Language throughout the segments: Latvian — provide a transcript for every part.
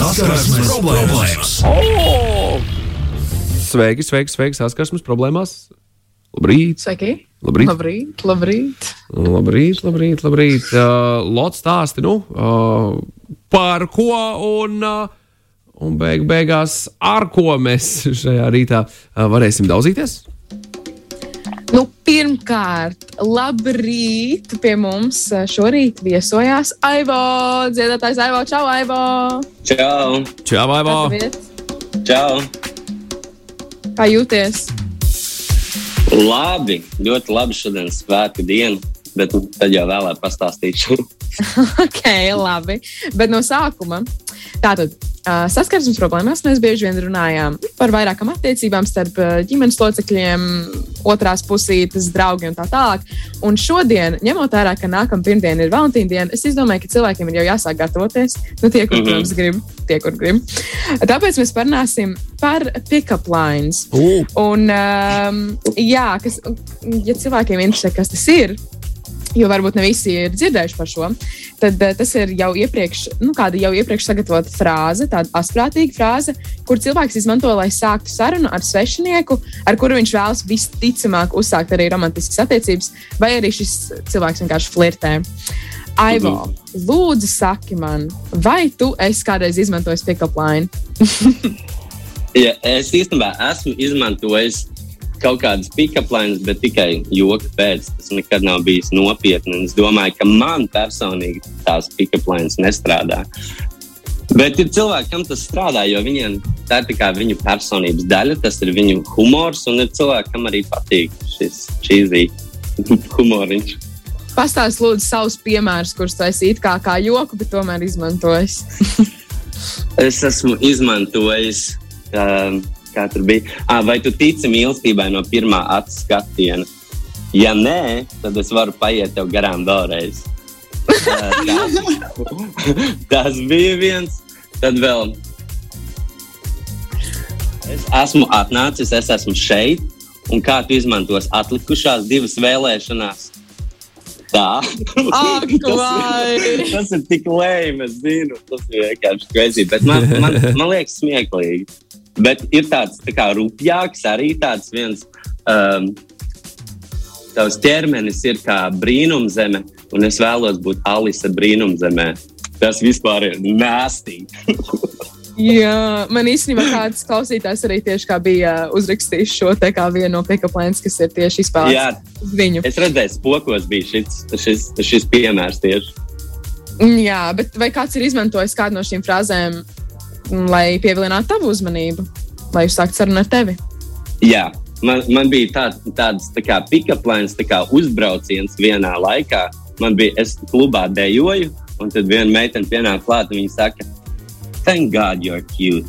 Saskarsmes problēmas! Oh! Sveiki, sveiki, sveiki, saskarsmes problēmās! Labrīt! Sveiki! Labrīt! Labrīt! Labrīt! Labrīt, labrīt, labrīt. Uh, Lots stāsti, nu, uh, par ko un, uh, un beig beigās ar ko mēs šajā rītā uh, varēsim daudzīties? Nu, pirmkārt, labrīt! Pie mums šorīt viesojās Aivo. Dziedātājs Aivo, čau, Aivo! Čau! Čau, Aivo! Čau! Kā jūties? Labi, ļoti labi šodien svētku diena, bet tad jau vēlāk pastāstīšu. ok, labi. Bet no sākuma. Tātad, saskarsmes problēmās mēs bieži vien runājām par vairākām attiecībām starp ģimenes locekļiem, otrās pusītes, draugiem un tā tālāk. Un šodien, ņemot vērā, ka nākamā pirmdiena ir Valentīna diena, es domāju, ka cilvēkiem ir jau jāsāk gatavoties. Nu, tie, kur, mm -hmm. protams, grib, tie, kur grib. Tāpēc mēs parunāsim par pick-up lines. Uh. Un, um, jā, kas, ja cilvēkiem interesē, kas tas ir, jo varbūt ne visi ir dzirdējuši par šo, tad uh, tas ir jau iepriekš, nu, kāda jau iepriekš sagatavota frāze, tāda astprātīga frāze, kur cilvēks izmanto, lai sāktu sarunu ar svešinieku, ar kuru viņš vēlas visticamāk uzsākt arī romantiskas attiecības, vai arī šis cilvēks vienkārši flirtē. Aivo, -hmm. lūdzu, saki man, vai tu esi kādreiz izmantojis pick-up line? ja, es īstenībā esmu izmantojis kaut kādas pick-up lines, bet tikai joka pēc. Tas nekad nav bijis nopietni. Es domāju, ka man personīgi tās pick-up lines nestrādā. Bet ir cilvēki, kam tas strādā, jo viņiem tā ir tā viņu personības daļa, tas ir viņu humors, un ir cilvēki, kam arī patīk šis cheesy humoriņš. Pastāstiet, lūdzu, savus piemērus, kurus tu esi it kā, kā joku, bet tomēr izmantojis. es esmu izmantojis. Um, kā tur bija. Ah, vai tu tici mīlestībai no pirmā acu skatiena? Ja nē, tad es varu paiet tev garām vēlreiz. tas, tas bija viens. Tad vēl es esmu atnācis, es esmu šeit. Un kā tu izmantos atlikušās divas vēlēšanās? Tā. Ak, tas, ir, tas ir tik lēmīgi, es zinu. Tas ir vienkārši greizi. Bet man, man, man liekas, smieklīgi. Bet ir tāds tā kā rupjāks, arī tāds viens. Um, Tavs ķermenis ir kā brīnumzeme, un es vēlos būt Alise brīnumzemē. Tas vispār ir nāstīgi. Jā, man īstenībā kāds klausītājs arī tieši bija uzrakstījis šo te kā vienu no pick-up lines, kas ir tieši izpētīts uz viņu. Es redzēju, spokos bija šis, šis, šis piemērs tieši. Jā, bet vai kāds ir izmantojis kādu no šīm frāzēm lai pievilinātu tavu uzmanību, lai uzsāktu sarunu ar tevi. Jā, man, man bija tā, tāds tā kā pick-up lines, tā kā uzbrauciens vienā laikā. Man bija, es klubā dejoju, un tad viena meitene pienāk klāt, un viņa saka, Thank God you're cute.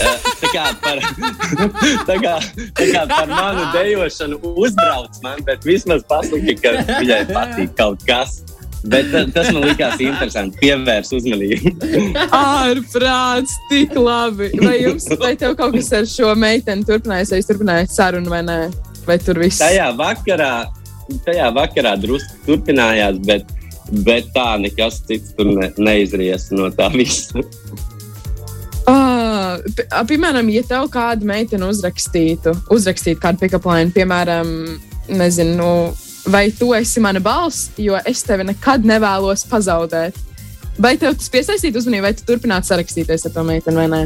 uh, tā, kā par, tā, kā, tā kā par manu dejošanu uzbrauc man, bet vismaz pasaka, ka viņai patīk kaut kas. Bet tas man likās interesanti. Pievērs uzmanību. Ārprāts, tik labi. Vai jums, vai tev kaut kas ar šo meiteni turpinājās, vai jūs turpinājāt sarunu vai nē? Vai tur viss? Tajā vakarā, tajā vakarā drusku turpinājās, bet, bet tā nekas cits tur ne, neizries no tā visa. Uh, piemēram, ja tev kāda meitene uzrakstītu, uzrakstītu kādu pick-up line, piemēram, nezinu, nu, vai tu esi mana balss, jo es tevi nekad nevēlos pazaudēt. Vai tev tas piesaistītu uzmanību, vai tu turpinātu sarakstīties ar to meiteni vai nē?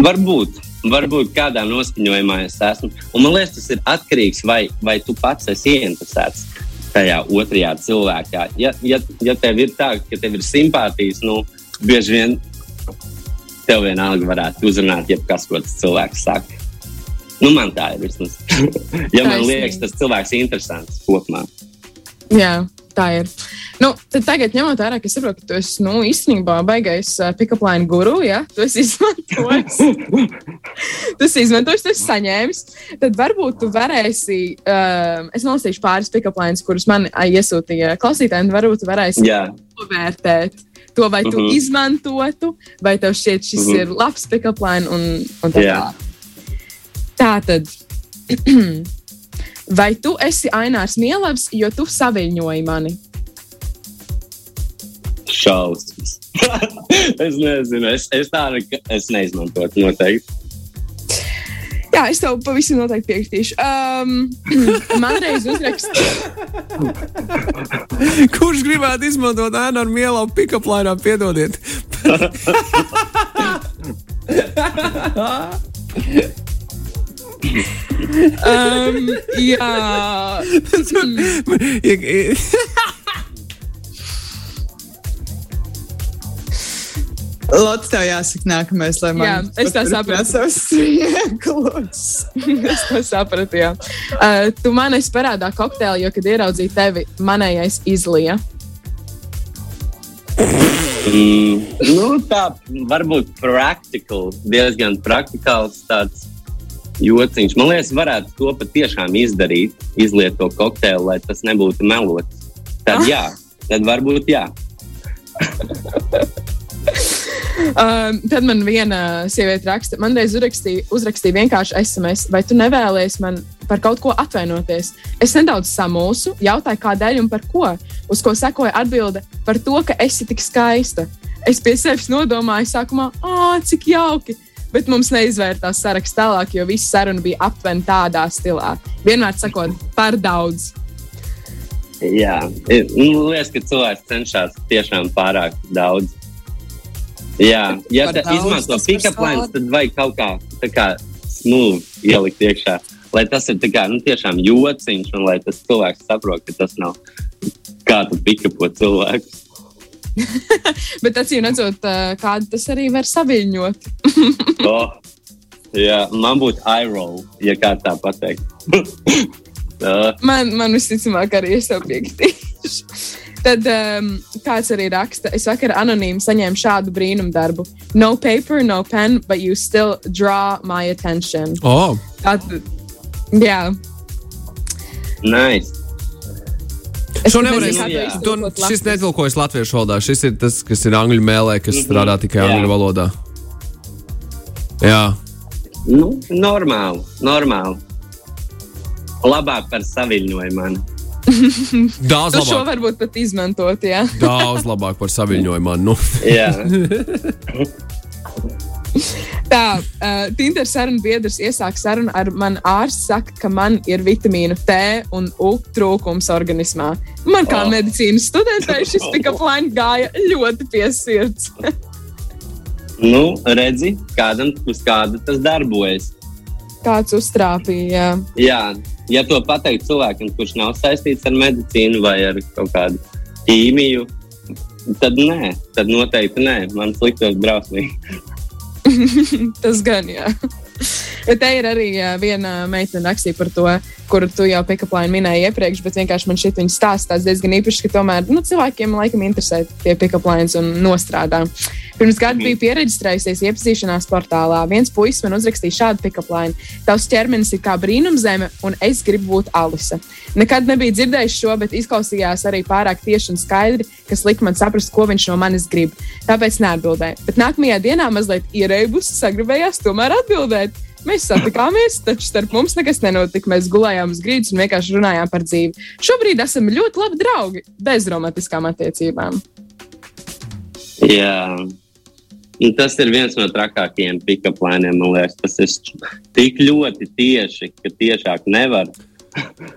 Varbūt. Varbūt kādā noskaņojumā es esmu. Un man liekas, tas ir atkarīgs no tā, vai tu pats esi ieinteresēts tajā otrajā cilvēkā. Ja, ja, ja tev ir tā, ka tev ir simpātijas, nu, bieži vien tev vienalga varētu uzrunāt, jebkas, ko tas cilvēks saka. Nu, man tā ir vismaz. ja man liekas, tas cilvēks ir interesants kopumā. Jā, tā ir. Nu, tagad, ņemot vērā, ka es saprotu, ka tu esi nu, īstenībā baigais uh, pick-up line guru, ja tu esi izmantojis, tu esi izmantojis, tu esi saņēmis, tad varbūt tu varēsi, uh, es nolasīšu pāris pick-up lines, kurus man uh, iesūtīja klausītāji, un varbūt tu varēsi novērtēt to, vai tu uh mhm. -huh. izmantotu, vai tev šķiet, šis uh mhm. -huh. ir labs pick-up line un, un tā tālāk. Tātad, vai tu esi Ainārs Mielavs, jo tu saviņoji mani? Šausmas. es nezinu, es, es tādu es neizmantotu noteikti. Jā, es tev pavisam noteikti piekritīšu. Um, man reiz uzrakstīja, Kurš gribētu izmantot ēnu ar mielu pick-up lainā, piedodiet? um, jā, Lotte, tev jāsaka, nākamais, lai man Jā, es tā sapratu. savus smieklus. es to sapratu. Jā. Uh, tu man esi parādā kokteili, jo, kad ieraudzīju tevi, manējais izlija. Mm, nu, tā varbūt praktikāls, diezgan praktikāls tāds jociņš. Man liekas, varētu to patiešām izdarīt, izliet to kokteili, lai tas nebūtu melots. Tad jā, tad varbūt jā. Uh, tad man viena sieviete raksta, man reiz uzrakstīja, uzrakstīja vienkārši SMS, vai tu nevēlies man par kaut ko atvainoties. Es nedaudz samulsu, jautāju, kādēļ un par ko. Uz ko sekoja atbilde par to, ka esi tik skaista. Es pie sevis nodomāju, sākumā, ah, cik jauki. Bet mums neizvērtās saraksts tālāk, jo visa saruna bija aptuveni tādā stilā. Vienmēr sakot, par daudz. Jā, Ir- nu, liekas, ka cilvēks cenšas tiešām pārāk daudz. Jā, ja tā izmanto pick-up lines, tad vajag kaut kā, kā smooth ielikt iekšā. Lai tas ir kā, nu, tiešām jociņš, un lai tas cilvēks saprot, ka tas nav kā tu pick-upo cilvēku. Bet acīm redzot, kādu tas arī var saviņot. Oh, jā, man būtu eye-roll, ja kā tā pateikt. Man, man visticamāk, arī es tev piekritīšu. Tad um, kāds arī raksta, es vakar anonīmi saņēmu šādu brīnumu darbu. No paper, no pen, but you still draw my attention. Oh, Tātad, jā, nice. Es Šo nevarēs- šis netulkojas latviešu valodā. Šis ir tas, kas ir angļu mēlē, kas Mhm. strādā tikai angļu valodā. Jā, Nu, normāli, normāli. Labāk par saviņojumu man. daudz šo labāk. varbūt pat izmantot, jā. Daudz labāk par saviņojumu. Nu, Jā, Tā, uh, Tinter sarunu biedrs iesāk sarunu ar mani ārstu, saka, ka man ir vitamīnu T un U trūkums organismā. Man kā Oh. medicīnas studentei šis pick-up line gāja ļoti pie sirds. nu, redzi, kādam uz kāda tas darbojas. Kāds uztrāpīja. Jā, ja to pateikt cilvēkam, kurš nav saistīts ar medicīnu vai ar kaut kādu ķīmiju, tad nē, tad noteikti nē. Man sliktos drausmīgi. Tas gan, jā. Bet te ir arī viena meitene rakstīja par to, kuru tu jau pikaplāni minēji iepriekš, bet vienkārši man šī viņa stāsts diezgan īpašs, ka tomēr nu, cilvēkiem laikam interesē tie pikaplāni un nostrādā. Pirms gada biju pieregistrējusies iepazīšanās portālā. Viens puisis man uzrakstīja šādu pikaplāni. Tavs ķermenis ir kā brīnumzeme, un es gribu būt Alisa. Nekad nebiju dzirdējis šo, bet izklausījās arī pārāk tieši un skaidri, kas lika man saprast, ko viņš no manis grib. Tāpēc neatbildēju. Bet nākamajā dienā mazliet ierēbus, sagribējās tomēr atbildēt. Mēs satikāmies, taču starp mums nekas nenotika. Mēs gulējām uz grīdas un vienkārši runājām par dzīvi. Šobrīd esam ļoti labi draugi, bez romantiskām attiecībām. Jā. Un tas ir viens no trakākajiem pick-up lēniem. Man liekas, tas ir tik ļoti tieši, ka tiešāk nevar.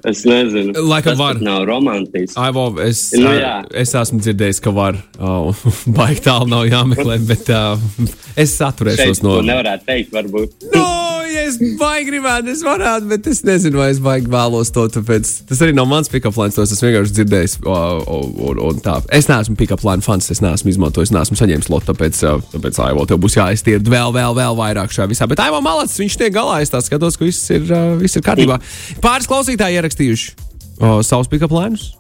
Es nezinu, Laikam var. nav romantiski. Aivo, es, Nu, jā. es esmu dzirdējis, ka var. Oh, Baigi tālu nav jāmeklē, bet uh, es Šeit atturēšos to no. nevarētu teikt, varbūt. No, ja es baigi gribētu, es varētu, bet es nezinu, vai es baigi vēlos to. Tāpēc tas arī nav mans pick-up lines, tos es vienkārši dzirdēju. Un, un tā. Es neesmu pick-up line fans, es neesmu izmantojis, neesmu saņēmis lotu, tāpēc, tāpēc Aivo, tev būs jāiztīra vēl, vēl, vēl vairāk šajā visā. Bet Aivo malacis, viņš tiek galā, es tā skatos, ka viss ir, viss ir kārtībā. Pāris klausītāji ierakstījuši uh, savus pick-up lines.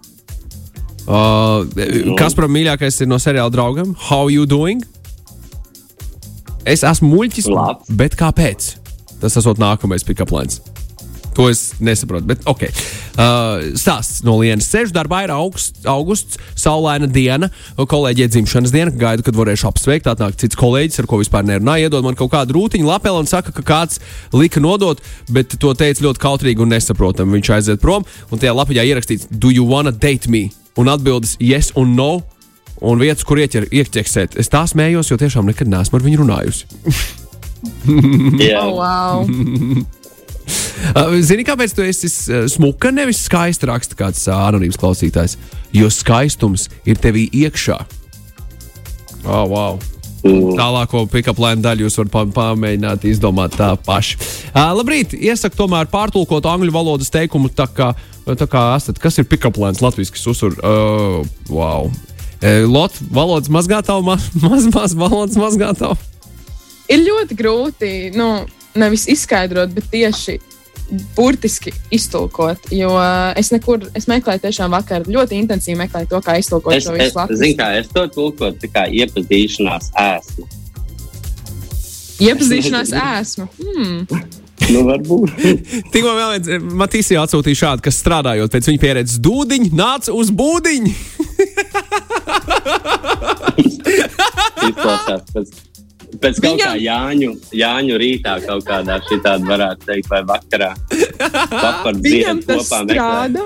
Uh, kas par mīļākais ir no seriāla draugam? How you doing? Es esmu muļķis, Labs. bet kāpēc? Tas esot nākamais pick-up lines. To es nesaprotu. Bet, ok. Uh, stāsts no Lienas. Sēžu darbā ir augsts, augusts, saulaina diena, kolēģi dzimšanas diena. Gaidu, kad varēšu apsveikt. Atnāk cits kolēģis, ar ko vispār nerunāju. Iedod man kaut kādu rūtiņu, lapeli un saka, ka kāds lika nodot, bet to teica ļoti kautrīgi un nesaprotami. Viņš aiziet prom un tajā lapiņā ierakstīts, Do you wanna date me? Un atbildes yes un no. un vietas, kur ieķer, ieķeksēt. Es tā smējos, jo tiešām nekad neesmu ar viņu runājusi. Jā, Oh, wow. Uh, Zini, kāpēc tu esi uh, smuka, nevis skaista raksta kāds uh, anonīms klausītājs? Jo skaistums ir tevī iekšā. Oh, wow. Mm. Tālāko pick-up line daļu jūs varat pa- pamēģināt izdomāt tā paši. Uh, labrīt, iesaku tomēr pārtulkot angļu valodas teikumu, tā kā, tā kā esat, kas ir pick-up lines latviešu uzsver. Uh, wow. Uh, Lot, valodas mazgātāva, ma maz, maz valodas mazgātāva. Ir ļoti grūti, nu, nevis izskaidrot, bet tieši burtiski iztulkot. Jo uh, es nekur, es meklēju, tiešām vakar ļoti intensīvi meklēju to, kā iztulkot es, šo visu latviešu. zinu, kā es to tulkotu, tā kā iepazīšanās ēsmu. Iepazīšanās esmu. Hmm. Nu, varbūt. Tikko vēl viens eh, Matīsija atsūtīja šādu, kas strādājot pēc viņa pieredzes dūdiņa, nāca uz būdiņu. Izklausās pēc, pēc kaut kā Viņam- Jāņu, Jāņu rītā kaut kādā šitādi varētu teikt, vai vakarā. Papar Viņam dzied tas kopā strādā.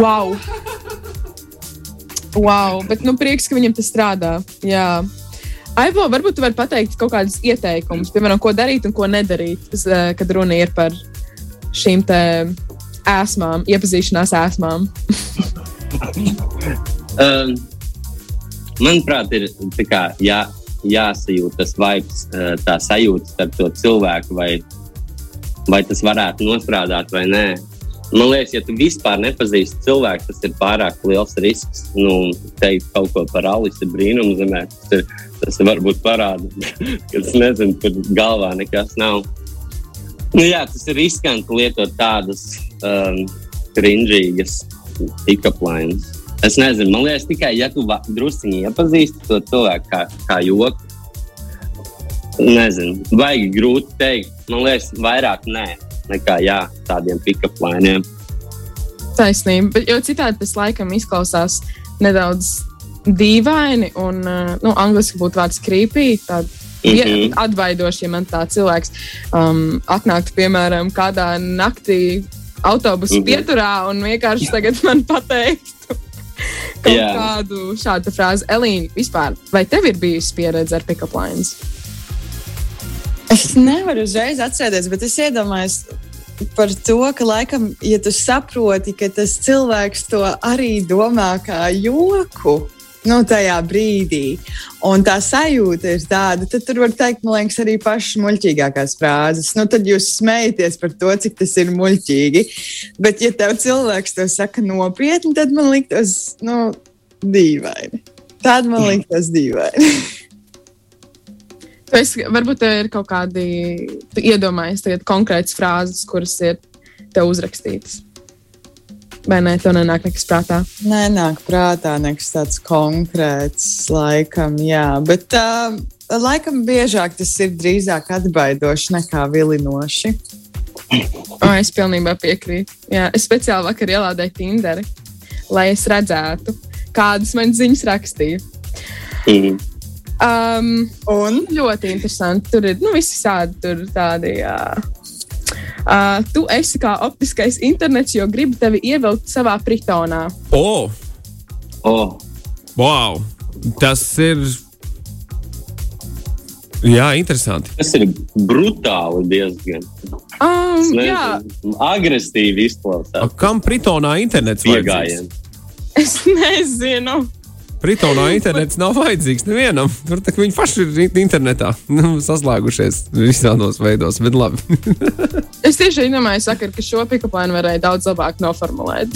wow! Wow, bet nu, prieks, ka viņam tas strādā. Jā. Aivo, varbūt tu vari pateikt kaut kādus ieteikumus, piemēram, ko darīt un ko nedarīt, eh, kad runa ir par šīm te ēsmām, iepazīšanās ēsmām. Um, manuprāt, ir kā, jā, jāsajūt tas vibes, tā sajūta starp to cilvēku, vai, vai tas varētu nostrādāt vai nē. Man liekas, ja tu vispār nepazīsti cilvēku, tas ir pārāk liels risks. Nu, teikt kaut ko par Alisu brīnumzemē, tas, ir, tas varbūt parāda, ka es nezinu, tur galvā nekas nav. Nu, jā, tas ir riskanti lietot tādas um, crinžīgas pick-up lines. Es nezinu, man liekas, tikai ja tu drusciņi iepazīsti to cilvēku kā, kā joku. Nezinu, baigi grūti teikt. Man liekas, vairāk nē, nekā jā, tādiem pick-up lainiem. Taisnība, bet jo citādi tas laikam izklausās nedaudz dīvaini un, eh, nu, angliski būtu vārds. Tād, Mhm. ja, atbaidoši, ja man tā cilvēks um, atnāktu, piemēram, kādā naktī autobusu mm. -hmm. pieturā un vienkārši tagad man pateiktu kaut Jā. kādu šādu frāzi. Elīna, vispār, vai tev ir bijusi pieredze ar pick-up lines? Es nevaru uzreiz atcerēties, bet es iedomājos par to, ka, laikam, ja tu saproti, ka tas cilvēks to arī domā kā joku. Nu, tajā brīdī. Un tā sajūta ir tāda, tad tur var teikt, man liekas, arī pašas muļķīgākās frāzes. Nu, tad jūs smejaties par to, cik tas ir muļķīgi. Bet, ja tev cilvēks to saka nopietni, tad man liktos, nu, dīvaini. Tad man liktos dīvaini. Esi, varbūt tev ir kaut kādi, iedomājies konkrētas frāzes, kuras ir tev uzrakstītas. Vai nē, tev nenāk nekas prātā? Nenāk prātā nekas tāds konkrēts, laikam, jā. Bet uh, laikam biežāk tas ir drīzāk atbaidoši nekā vilinoši. O, es pilnībā piekrītu. Jā, es speciāli vakar ielādēju Tinderi, lai es redzētu, kādas man ziņas rakstīja. Mm. Um, Un ļoti interesanti. Tur ir nu, visi tādi, tur tādi. Jā. Uh, tu esi kā optiskais internets, jo gribi tevi ievilkt savā pritonā. Oh, Oh, wow! Tas ir. Jā, interesanti. tas ir brutāli diezgan. Um, jā, Agresīvi A, izklausās. Kam Pritonā internets? Iegājiens. es nezinu. Pritonā internets nav vajadzīgs nevienam. Tur viņi paši ir internetā nu, saslēgušies visādos veidos, bet labi. Es tieši iedomājos, sakar, ka šo pikaplānu varēja daudz labāk noformulēt.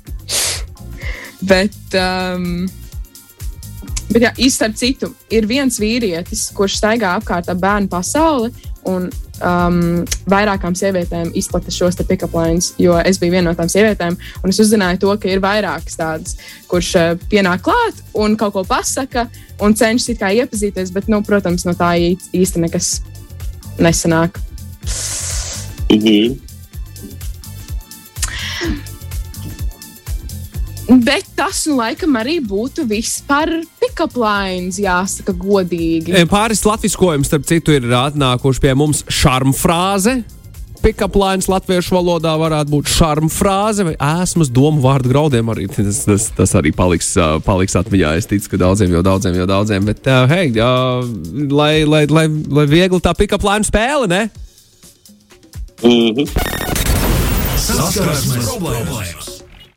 bet, um, bet jā, īstenībā citu ir viens vīrietis, kurš staigā apkārt ap bērnu pasauli. Un um, vairākām sievietēm izplata šos pikaplānus, jo es biju viena no tām sievietēm, un es uzzināju to, ka ir vairākas tādas, kurš uh, pienāk klāt un kaut ko pasaka un cenšas it kā iepazīties, bet, nu, protams, no tā īsti nekas nesanāk. Mhm. Bet tas, nu, laikam, arī būtu viss par pick-up lines, jāsaka, godīgi. E, Pāris latviskojums, starp citu, ir atnākuši pie mums šarmu frāze. pick-up lines latviešu valodā varētu būt šarma frāze vai esmu domu vārdu graudiem. Arī tas, tas, tas arī paliks, paliks atmiņā. Es ticu, ka daudziem jau daudziem jau daudziem. Bet, uh, hei, uh, lai, lai, lai, lai viegli tā pick-up line spēle, ne? Mhm. Saskarsmes problēmas.